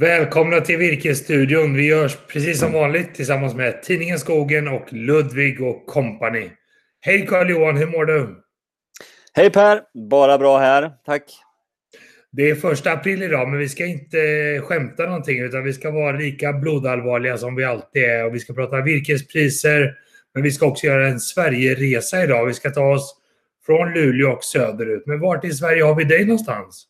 Välkomna till Virkesstudion. Vi görs precis som vanligt tillsammans med Tidningen Skogen och Ludvig och Company. Hej Carl-Johan, hur mår du? Hej Per! Bara bra här, tack. Det är första april idag, men vi ska inte skämta någonting utan vi ska vara lika blodallvarliga som vi alltid är och vi ska prata virkespriser. Men vi ska också göra en Sverigeresa idag. Vi ska ta oss från Luleå och söderut. Men vart i Sverige har vi dig någonstans?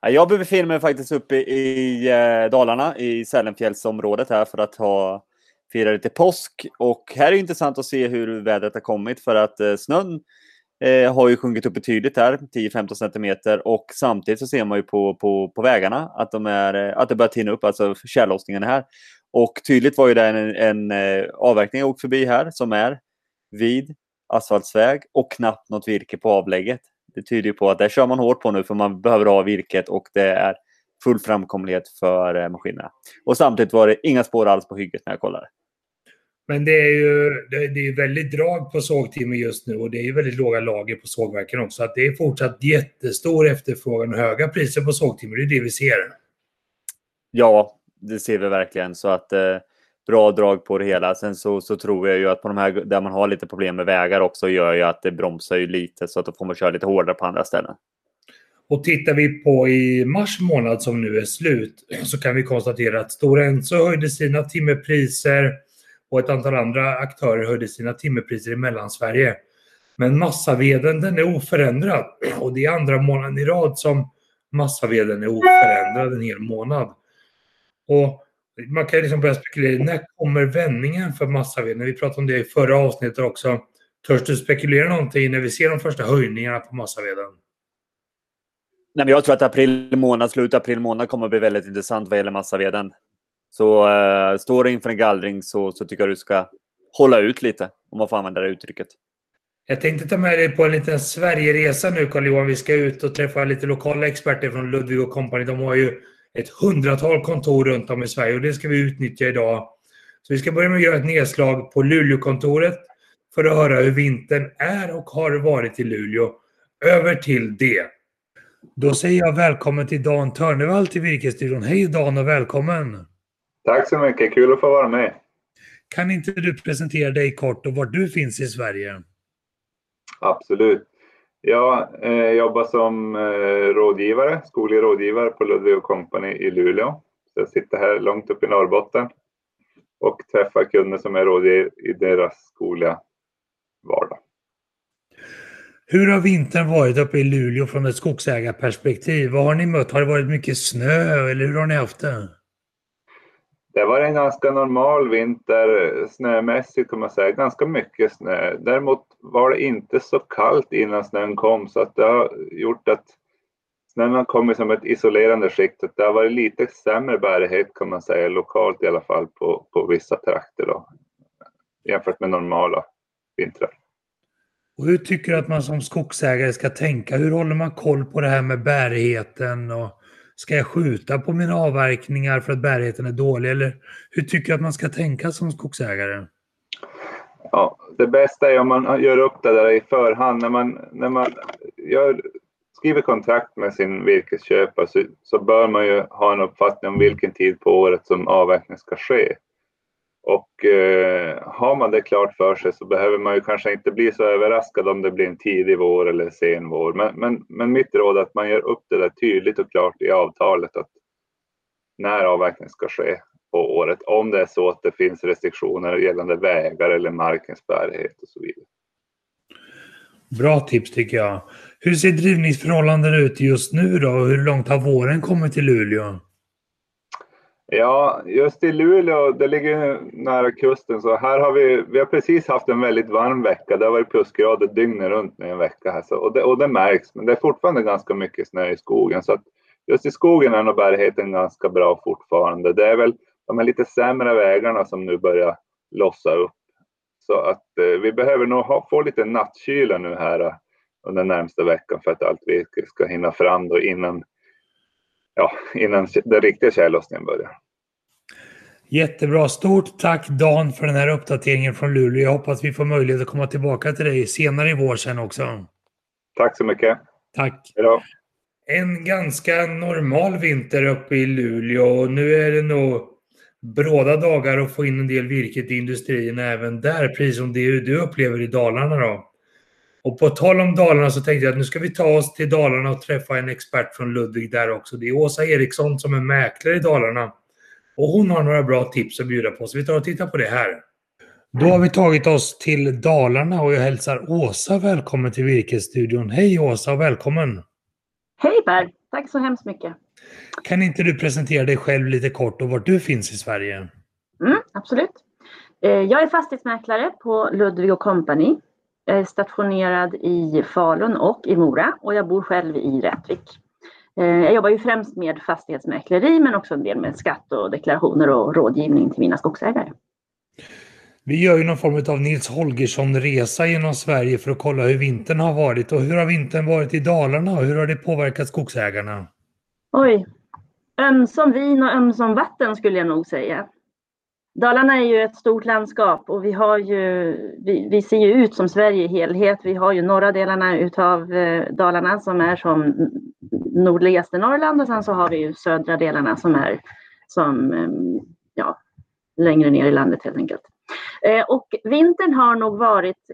Jag befinner mig faktiskt uppe i eh, Dalarna, i Sälenfjällsområdet här för att ha fira lite påsk. Och här är det intressant att se hur vädret har kommit för att eh, snön eh, har ju sjunkit upp betydligt här, 10-15 centimeter. Och samtidigt så ser man ju på, på, på vägarna att, de är, eh, att det börjar tina upp, alltså tjällossningen här. Och tydligt var ju det en, en, en avverkning jag åkt förbi här som är vid asfaltsväg och knappt något virke på avlägget det tyder ju på att där kör man hårt på nu för man behöver ha virket och det är full framkomlighet för eh, maskinerna. Och samtidigt var det inga spår alls på hygget när jag kollade. Men det är ju det är väldigt drag på sågtimmer just nu och det är ju väldigt låga lager på sågverken också. Att det är fortsatt jättestor efterfrågan och höga priser på sågtimmer, det är det vi ser. Ja, det ser vi verkligen. Så att eh, bra drag på det hela. Sen så, så tror jag ju att på de här där man har lite problem med vägar också gör ju att det bromsar ju lite så att då får man köra lite hårdare på andra ställen. Och tittar vi på i mars månad som nu är slut så kan vi konstatera att Stora Enso höjde sina timmerpriser och ett antal andra aktörer höjde sina timmerpriser i Mellansverige. Men massaveden den är oförändrad och det är andra månaden i rad som massaveden är oförändrad en hel månad. Och man kan liksom börja spekulera, när kommer vändningen för massaved? Vi pratade om det i förra avsnittet också. Törs du spekulera någonting när vi ser de första höjningarna på massaveden? Nej, men jag tror att april månad, slutet av april månad kommer att bli väldigt intressant vad gäller massaveden. Så uh, står du inför en gallring så, så tycker jag du ska hålla ut lite, om man får använda det uttrycket. Jag tänkte ta med dig på en liten Sverigeresa nu, Carl-Johan. Vi ska ut och träffa lite lokala experter från Ludvig och Company. De har ju ett hundratal kontor runt om i Sverige och det ska vi utnyttja idag. Så vi ska börja med att göra ett nedslag på Luleåkontoret för att höra hur vintern är och har varit i Luleå. Över till det. Då säger jag välkommen till Dan Törnevall till Virkesstudion. Hej Dan och välkommen! Tack så mycket, kul att få vara med. Kan inte du presentera dig kort och var du finns i Sverige? Absolut. Jag eh, jobbar som eh, rådgivare, skoglig rådgivare på Ludvig Company i Luleå. Så jag sitter här långt upp i Norrbotten och träffar kunder som är rådgivare i deras skogliga vardag. Hur har vintern varit uppe i Luleå från ett skogsägarperspektiv? Vad har ni mött? Har det varit mycket snö eller hur har ni haft det? Det var en ganska normal vinter snömässigt kan man säga, ganska mycket snö. Däremot var det inte så kallt innan snön kom så att det har gjort att snön har kommit som ett isolerande skikt. Det har varit lite sämre bärighet kan man säga, lokalt i alla fall på, på vissa trakter då, jämfört med normala vintrar. Och hur tycker du att man som skogsägare ska tänka? Hur håller man koll på det här med bärigheten och Ska jag skjuta på mina avverkningar för att bärigheten är dålig? Eller hur tycker du att man ska tänka som skogsägare? Ja, det bästa är om man gör upp det där i förhand. När man, när man gör, skriver kontrakt med sin virkesköpare så, så bör man ju ha en uppfattning om vilken tid på året som avverkning ska ske. Och eh, har man det klart för sig så behöver man ju kanske inte bli så överraskad om det blir en tidig vår eller sen vår. Men, men, men mitt råd är att man gör upp det där tydligt och klart i avtalet att när avverkning ska ske på året. Om det är så att det finns restriktioner gällande vägar eller markens bärighet och så vidare. Bra tips tycker jag. Hur ser drivningsförhållandena ut just nu då? Hur långt har våren kommit till Luleå? Ja, just i Luleå, det ligger nära kusten, så här har vi, vi har precis haft en väldigt varm vecka. Det har varit plusgrader dygnet runt nu en vecka här, så, och, det, och det märks. Men det är fortfarande ganska mycket snö i skogen, så att just i skogen är nog bärigheten ganska bra fortfarande. Det är väl de här lite sämre vägarna som nu börjar lossa upp. Så att eh, vi behöver nog ha, få lite nattkyla nu här eh, under närmsta veckan för att allt virke ska hinna fram då innan ja, innan den riktiga tjällossningen börjar. Jättebra. Stort tack Dan för den här uppdateringen från Luleå. Jag hoppas vi får möjlighet att komma tillbaka till dig senare i vår sen också. Tack så mycket. Tack. Hejdå. En ganska normal vinter uppe i Luleå och nu är det nog bråda dagar att få in en del virke till industrierna även där, precis som det du upplever i Dalarna då. Och på tal om Dalarna så tänkte jag att nu ska vi ta oss till Dalarna och träffa en expert från Ludvig där också. Det är Åsa Eriksson som är mäklare i Dalarna. Och hon har några bra tips att bjuda på, så vi tar och tittar på det här. Då har vi tagit oss till Dalarna och jag hälsar Åsa välkommen till Virkesstudion. Hej Åsa och välkommen! Hej Per! Tack så hemskt mycket! Kan inte du presentera dig själv lite kort och var du finns i Sverige? Mm, absolut. Eh, jag är fastighetsmäklare på Ludvig Company. Jag är stationerad i Falun och i Mora och jag bor själv i Rättvik. Eh, jag jobbar ju främst med fastighetsmäkleri men också en del med skatt och deklarationer och rådgivning till mina skogsägare. Vi gör ju någon form av Nils Holgersson-resa genom Sverige för att kolla hur vintern har varit. Och hur har vintern varit i Dalarna och hur har det påverkat skogsägarna? Oj, ömsom vin och ömsom vatten skulle jag nog säga. Dalarna är ju ett stort landskap och vi, har ju, vi, vi ser ju ut som Sverige i helhet. Vi har ju norra delarna utav eh, Dalarna som är som nordligaste Norrland och sen så har vi ju södra delarna som är som eh, ja, längre ner i landet helt enkelt. Eh, och vintern har nog varit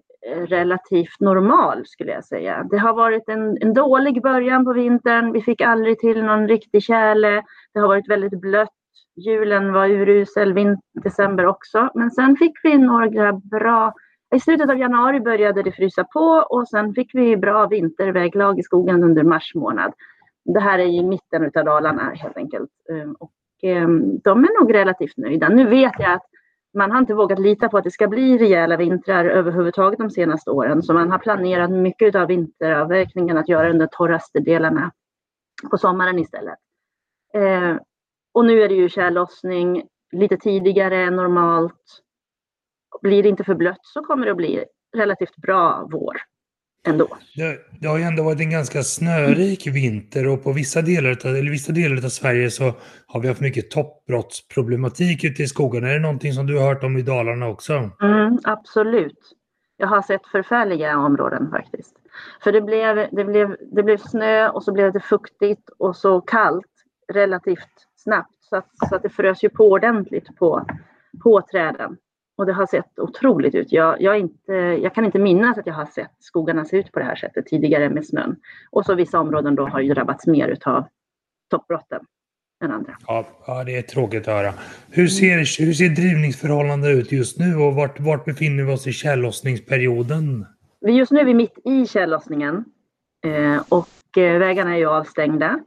relativt normal skulle jag säga. Det har varit en, en dålig början på vintern. Vi fick aldrig till någon riktig tjäle. Det har varit väldigt blött julen var urusel, december också. Men sen fick vi några bra, i slutet av januari började det frysa på och sen fick vi bra vinterväglag i skogen under mars månad. Det här är i mitten av Dalarna helt enkelt. Ehm, och ehm, de är nog relativt nöjda. Nu vet jag att man har inte vågat lita på att det ska bli rejäla vintrar överhuvudtaget de senaste åren. Så man har planerat mycket av vinteravverkningen att göra under torraste delarna på sommaren istället. Ehm, och nu är det ju tjällossning lite tidigare än normalt. Blir det inte för blött så kommer det att bli relativt bra vår ändå. Det, det har ju ändå varit en ganska snörik vinter och på vissa delar, eller vissa delar av Sverige så har vi haft mycket toppbrottsproblematik ute i skogen. Är det någonting som du har hört om i Dalarna också? Mm, absolut. Jag har sett förfärliga områden faktiskt. För det blev, det, blev, det blev snö och så blev det fuktigt och så kallt relativt snabbt så att, så att det frös ju på ordentligt på, på träden. Och det har sett otroligt ut. Jag, jag, inte, jag kan inte minnas att jag har sett skogarna se ut på det här sättet tidigare med snön. Och så vissa områden då har ju drabbats mer utav toppbrotten än andra. Ja, ja, det är tråkigt att höra. Hur ser, hur ser drivningsförhållandena ut just nu och vart, vart befinner vi oss i tjällossningsperioden? Just nu är vi mitt i tjällossningen eh, och eh, vägarna är ju avstängda.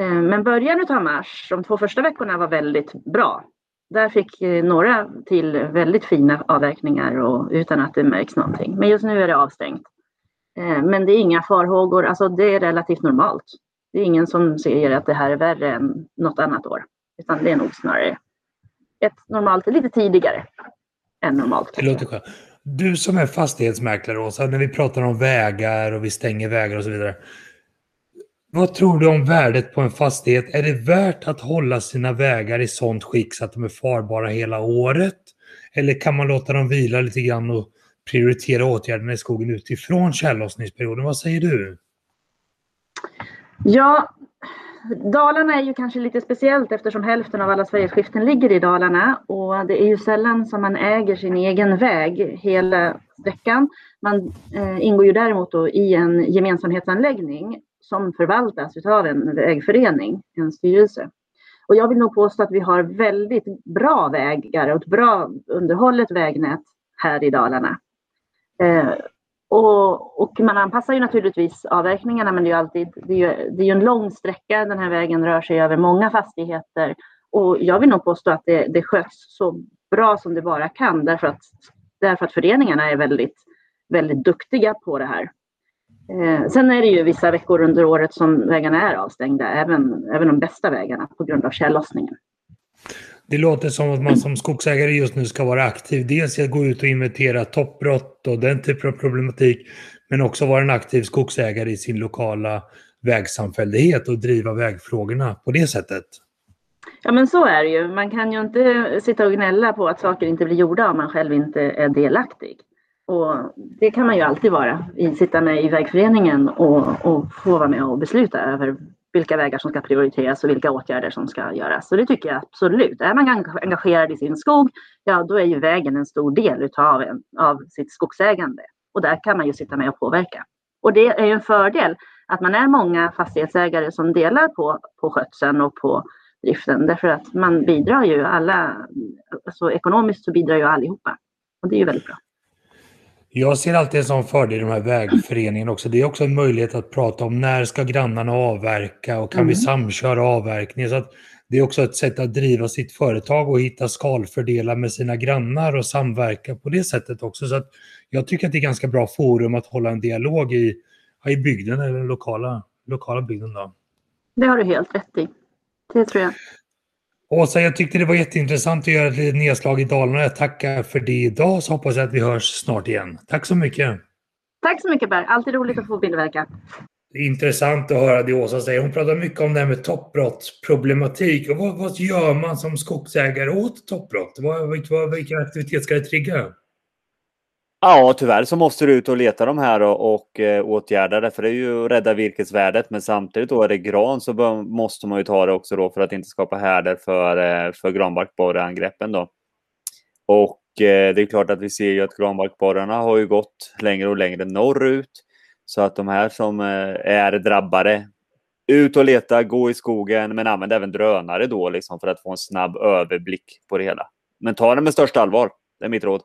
Eh, men början av mars, de två första veckorna var väldigt bra. Där fick eh, några till väldigt fina avverkningar och, utan att det märks någonting. Men just nu är det avstängt. Eh, men det är inga farhågor, alltså det är relativt normalt. Det är ingen som säger att det här är värre än något annat år. Utan det är nog snarare ett normalt, lite tidigare än normalt. Det låter skönt. Du som är fastighetsmäklare, Åsa, när vi pratar om vägar och vi stänger vägar och så vidare. Vad tror du om värdet på en fastighet? Är det värt att hålla sina vägar i sånt skick så att de är farbara hela året? Eller kan man låta dem vila lite grann och prioritera åtgärderna i skogen utifrån tjällossningsperioden? Vad säger du? Ja, Dalarna är ju kanske lite speciellt eftersom hälften av alla Sveriges skiften ligger i Dalarna och det är ju sällan som man äger sin egen väg hela sträckan. Man eh, ingår ju däremot då i en gemensamhetsanläggning som förvaltas av en vägförening, en styrelse. Och jag vill nog påstå att vi har väldigt bra vägar och ett bra underhållet vägnät här i Dalarna. Eh, och, och, man anpassar ju naturligtvis avverkningarna, men det är ju alltid det är ju, det är ju en lång sträcka. Den här vägen rör sig över många fastigheter och jag vill nog påstå att det, det sköts så bra som det bara kan därför att, därför att föreningarna är väldigt, väldigt duktiga på det här. Eh, sen är det ju vissa veckor under året som vägarna är avstängda, även, även de bästa vägarna på grund av tjällossningen. Det låter som att man som skogsägare just nu ska vara aktiv. Dels att gå ut och inventera toppbrott och den typen av problematik. Men också vara en aktiv skogsägare i sin lokala vägsamfällighet och driva vägfrågorna på det sättet. Ja men så är det ju. Man kan ju inte sitta och gnälla på att saker inte blir gjorda om man själv inte är delaktig. Och det kan man ju alltid vara, sitta med i vägföreningen och, och få vara med och besluta över vilka vägar som ska prioriteras och vilka åtgärder som ska göras. Så det tycker jag absolut. Är man engagerad i sin skog, ja då är ju vägen en stor del utav, av sitt skogsägande. Och där kan man ju sitta med och påverka. Och det är ju en fördel att man är många fastighetsägare som delar på, på skötseln och på driften. Därför att man bidrar ju alla, alltså ekonomiskt så bidrar ju allihopa. Och det är ju väldigt bra. Jag ser alltid en sån fördel i de här vägföreningarna också. Det är också en möjlighet att prata om när ska grannarna avverka och kan mm. vi samköra avverkningen. Så det är också ett sätt att driva sitt företag och hitta skalfördelar med sina grannar och samverka på det sättet också. Så jag tycker att det är ganska bra forum att hålla en dialog i, i bygden eller den lokala, lokala bygden. Då. Det har du helt rätt i. Det tror jag. Åsa, jag tyckte det var jätteintressant att göra ett litet nedslag i Dalarna. Jag tackar för det idag så hoppas jag att vi hörs snart igen. Tack så mycket. Tack så mycket Per. Alltid roligt att få medverka. Intressant att höra det Åsa säger. Hon pratar mycket om det här med toppbrottsproblematik. Och vad, vad gör man som skogsägare åt toppbrott? Vad, vad, vilken aktivitet ska det trigga? Ja, tyvärr så måste du ut och leta de här och, och eh, åtgärda det, för det är ju att rädda virkesvärdet. Men samtidigt då är det gran så bör, måste man ju ta det också då för att inte skapa härder för, eh, för granbarkborreangreppen då. Och eh, det är klart att vi ser ju att granbarkborrarna har ju gått längre och längre norrut. Så att de här som eh, är drabbade, ut och leta, gå i skogen, men använd även drönare då liksom för att få en snabb överblick på det hela. Men ta det med största allvar. Det är mitt råd.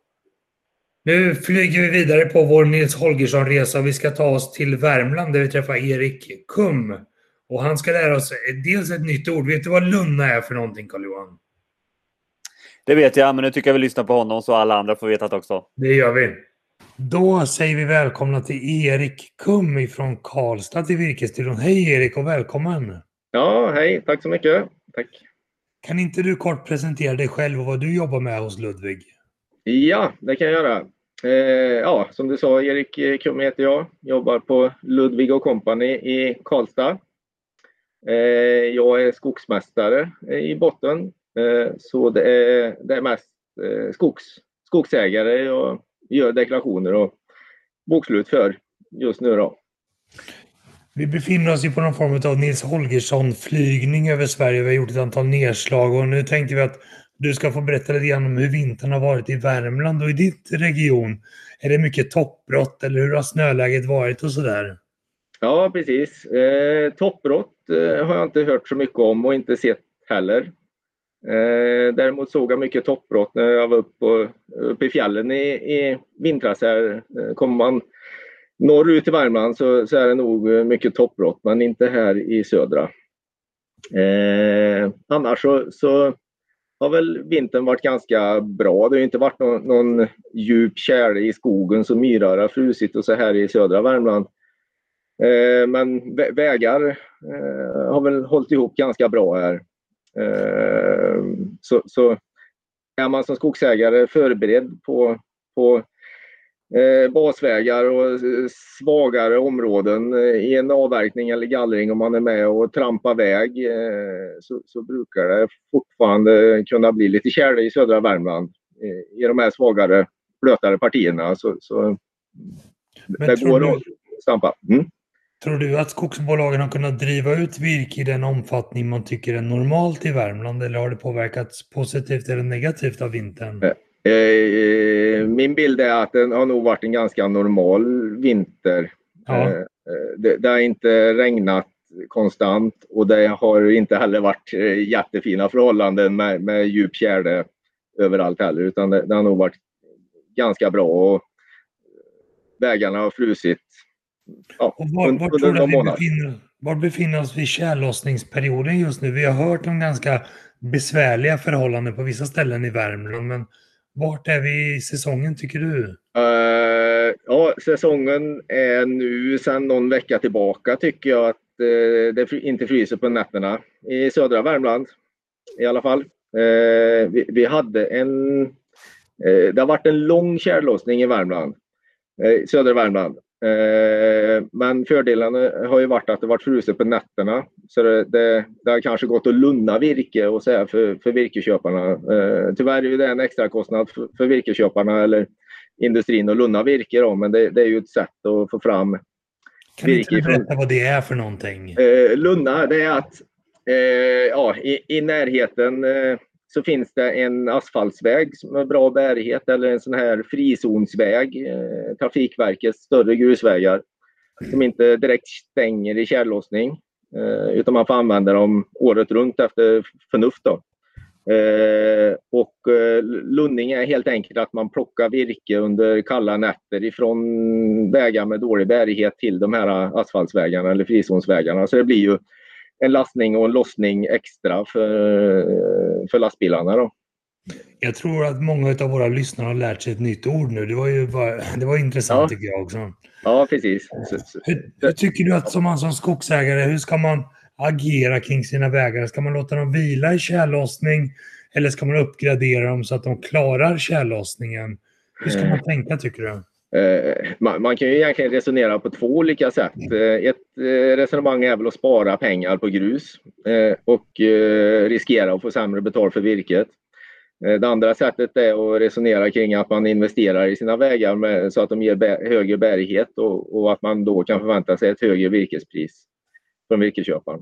Nu flyger vi vidare på vår Nils Holgersson-resa. Vi ska ta oss till Värmland där vi träffar Erik Kum. Och han ska lära oss dels ett nytt ord. Vet du vad lunna är för någonting, Carl-Johan? Det vet jag, men nu tycker jag vi lyssnar på honom så alla andra får veta det också. Det gör vi. Då säger vi välkomna till Erik Kum från Karlstad till Virkesstudion. Hej Erik och välkommen! Ja, hej. Tack så mycket. Tack. Kan inte du kort presentera dig själv och vad du jobbar med hos Ludvig? Ja, det kan jag göra. Eh, ja, som du sa, Erik eh, Krumme heter jag. Jobbar på Ludvig och Company i Karlstad. Eh, jag är skogsmästare eh, i botten. Eh, så det är, det är mest eh, skogs, skogsägare jag gör deklarationer och bokslut för just nu. Då. Vi befinner oss ju på någon form av Nils Holgersson-flygning över Sverige. Vi har gjort ett antal nedslag och nu tänkte vi att du ska få berätta lite grann om hur vintern har varit i Värmland och i ditt region. Är det mycket toppbrott eller hur har snöläget varit och sådär? Ja, precis. Eh, toppbrott eh, har jag inte hört så mycket om och inte sett heller. Eh, däremot såg jag mycket toppbrott när jag var uppe, uppe i fjällen i, i vintras. Här. Eh, kommer man norrut i Värmland så, så, är det nog eh, mycket toppbrott, men inte här i södra. Eh, annars så, så har väl vintern varit ganska bra. Det har inte varit någon, någon djup tjäle i skogen så myrar har frusit och så här i södra Värmland. Eh, men vägar eh, har väl hållit ihop ganska bra här. Eh, så, så är man som skogsägare förberedd på, på basvägar och svagare områden eh, i en avverkning eller gallring om man är med och trampar väg eh, så, så, brukar det fortfarande kunna bli lite tjäle i södra Värmland eh, i de här svagare, blötare partierna. Så, så det går du, att stampa. Mm. Tror du att skogsbolagen har kunnat driva ut virke i den omfattning man tycker är normalt i Värmland eller har det påverkats positivt eller negativt av vintern? Eh, Eh, min bild är att det har nog varit en ganska normal vinter. Ja. Eh, det, det, har inte regnat konstant och det har inte heller varit jättefina förhållanden med, med djup tjäle överallt heller utan det, det, har nog varit ganska bra och vägarna har frusit ja, och var, var under några månader. Befinner, var befinner vi oss vid tjällossningsperioden just nu? Vi har hört om ganska besvärliga förhållanden på vissa ställen i Värmland men vart är vi i säsongen tycker du? Uh, ja, säsongen är nu sedan någon vecka tillbaka tycker jag att uh, det inte fryser på nätterna. I södra Värmland i alla fall. Uh, vi, vi, hade en... det har varit en lång tjällossning i Värmland. södra Värmland. Eh, men fördelen har ju varit att det varit fruset på nätterna. Så det, det, det, har kanske gått att lunna virke och så för, för virkesköparna. Eh, tyvärr är det en extra kostnad för, för virkesköparna eller industrin att lunna virke. Då, men det, det, är ju ett sätt att få fram kan virke. Kan du berätta vad det är för någonting? Eh, lunna, det är att eh, ja, i, i närheten eh, så finns det en asfaltsväg med bra bärighet eller en sån här frizonsväg, eh, Trafikverkets större grusvägar som inte direkt stänger i tjällossning eh, utan man får använda dem året runt efter förnuft. Då. Eh, och eh, lunning är helt enkelt att man plockar virke under kalla nätter ifrån vägar med dålig bärighet till de här asfaltsvägarna eller frizonsvägarna. Så det blir ju en lastning och en lossning extra för, för lastbilarna. Då. Jag tror att många av våra lyssnare har lärt sig ett nytt ord nu. Det var ju bara, det var intressant ja. tycker jag också. Ja, precis. Hur, hur, tycker du att som man som skogsägare, hur ska man agera kring sina vägar? Ska man låta dem vila i tjällossning eller ska man uppgradera dem så att de klarar tjällossningen? Hur ska man eh. tänka tycker du? Eh, man, kan ju egentligen resonera på två olika sätt. Eh, ett eh, resonemang är väl att spara pengar på grus och riskera att få sämre betalt för virket. Det andra sättet är att resonera kring att man investerar i sina vägar så att de ger högre bärighet och, att man då kan förvänta sig ett högre virkespris från virkesköparen.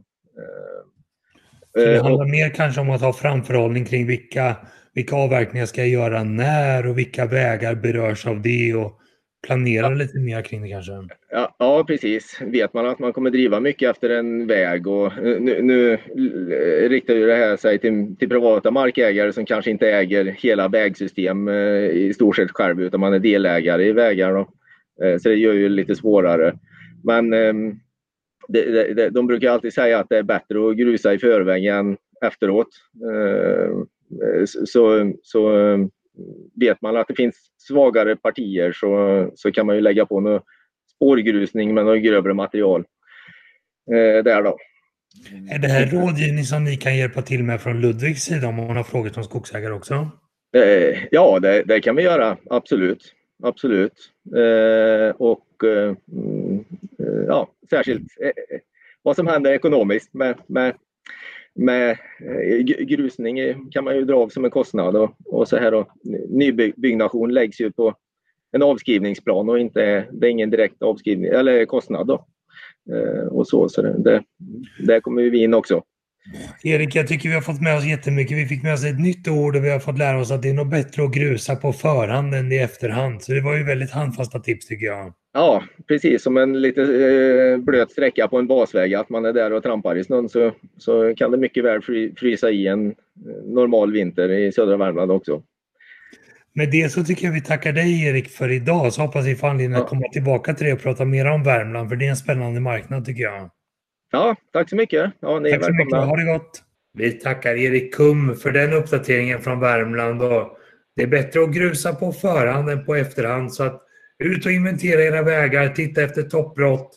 Så det handlar mer kanske om att ha framförhållning kring vilka, vilka avverkningar ska jag göra när och vilka vägar berörs av det och planera ja. lite mer kring det kanske? Ja, ja, precis. Vet man att man kommer driva mycket efter en väg och nu, nu riktar ju det här sig till, till, privata markägare som kanske inte äger hela vägsystem eh, i stort sett själv utan man är delägare i vägar. Då. Eh, så det gör ju lite svårare. Men ehm, det, det, de brukar alltid säga att det är bättre att grusa i förväg än efteråt. Eh, så, så vet man att det finns svagare partier så, så kan man ju lägga på någon spårgrusning med något grövre material eh, där då. Är det här rådgivning som ni kan hjälpa till med från Ludvigs sida om man har frågor som skogsägare också? Eh, ja, det, det, kan vi göra. Absolut. Absolut. Eh, och eh, mm, ja, särskilt eh, vad som händer ekonomiskt med, med med eh, grusning kan man ju dra av som en kostnad och, och så här då. Nybyggnation läggs ju på en avskrivningsplan och inte, det är ingen direkt avskrivning eller kostnad då. Eh, och så, så det, där kommer vi in också. Erik, jag tycker vi har fått med oss jättemycket. Vi fick med oss ett nytt ord och vi har fått lära oss att det är nog bättre att grusa på förhand än i efterhand. Så det var ju väldigt handfasta tips tycker jag. Ja, precis som en lite eh, blöt sträcka på en basväg. Att man är där och trampar i snön så, så kan det mycket väl fry, frysa i en eh, normal vinter i södra Värmland också. Med det så tycker jag vi tackar dig Erik för idag. Så hoppas vi får anledning att ja. komma tillbaka till dig och prata mer om Värmland. För det är en spännande marknad tycker jag. Ja, tack så mycket. Ja, ni tack så mycket. Ha det gott. Vi tackar Erik Kum för den uppdateringen från Värmland. Och det är bättre att grusa på förhand än på efterhand. Så att ut och inventera era vägar, titta efter toppbrott.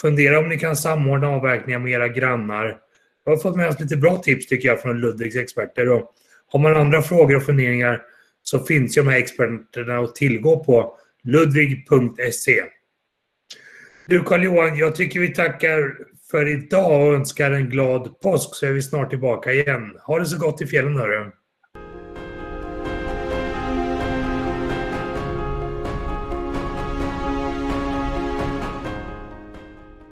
Fundera om ni kan samordna avverkningar med era grannar. Jag har fått med oss lite bra tips tycker jag från Ludvigs experter. Och har man andra frågor och funderingar så finns ju de här experterna att tillgå på ludvig.se. Du Carl-Johan, jag tycker vi tackar för idag och önskar en glad påsk så är vi snart tillbaka igen. Ha det så gott i fjällen hörru.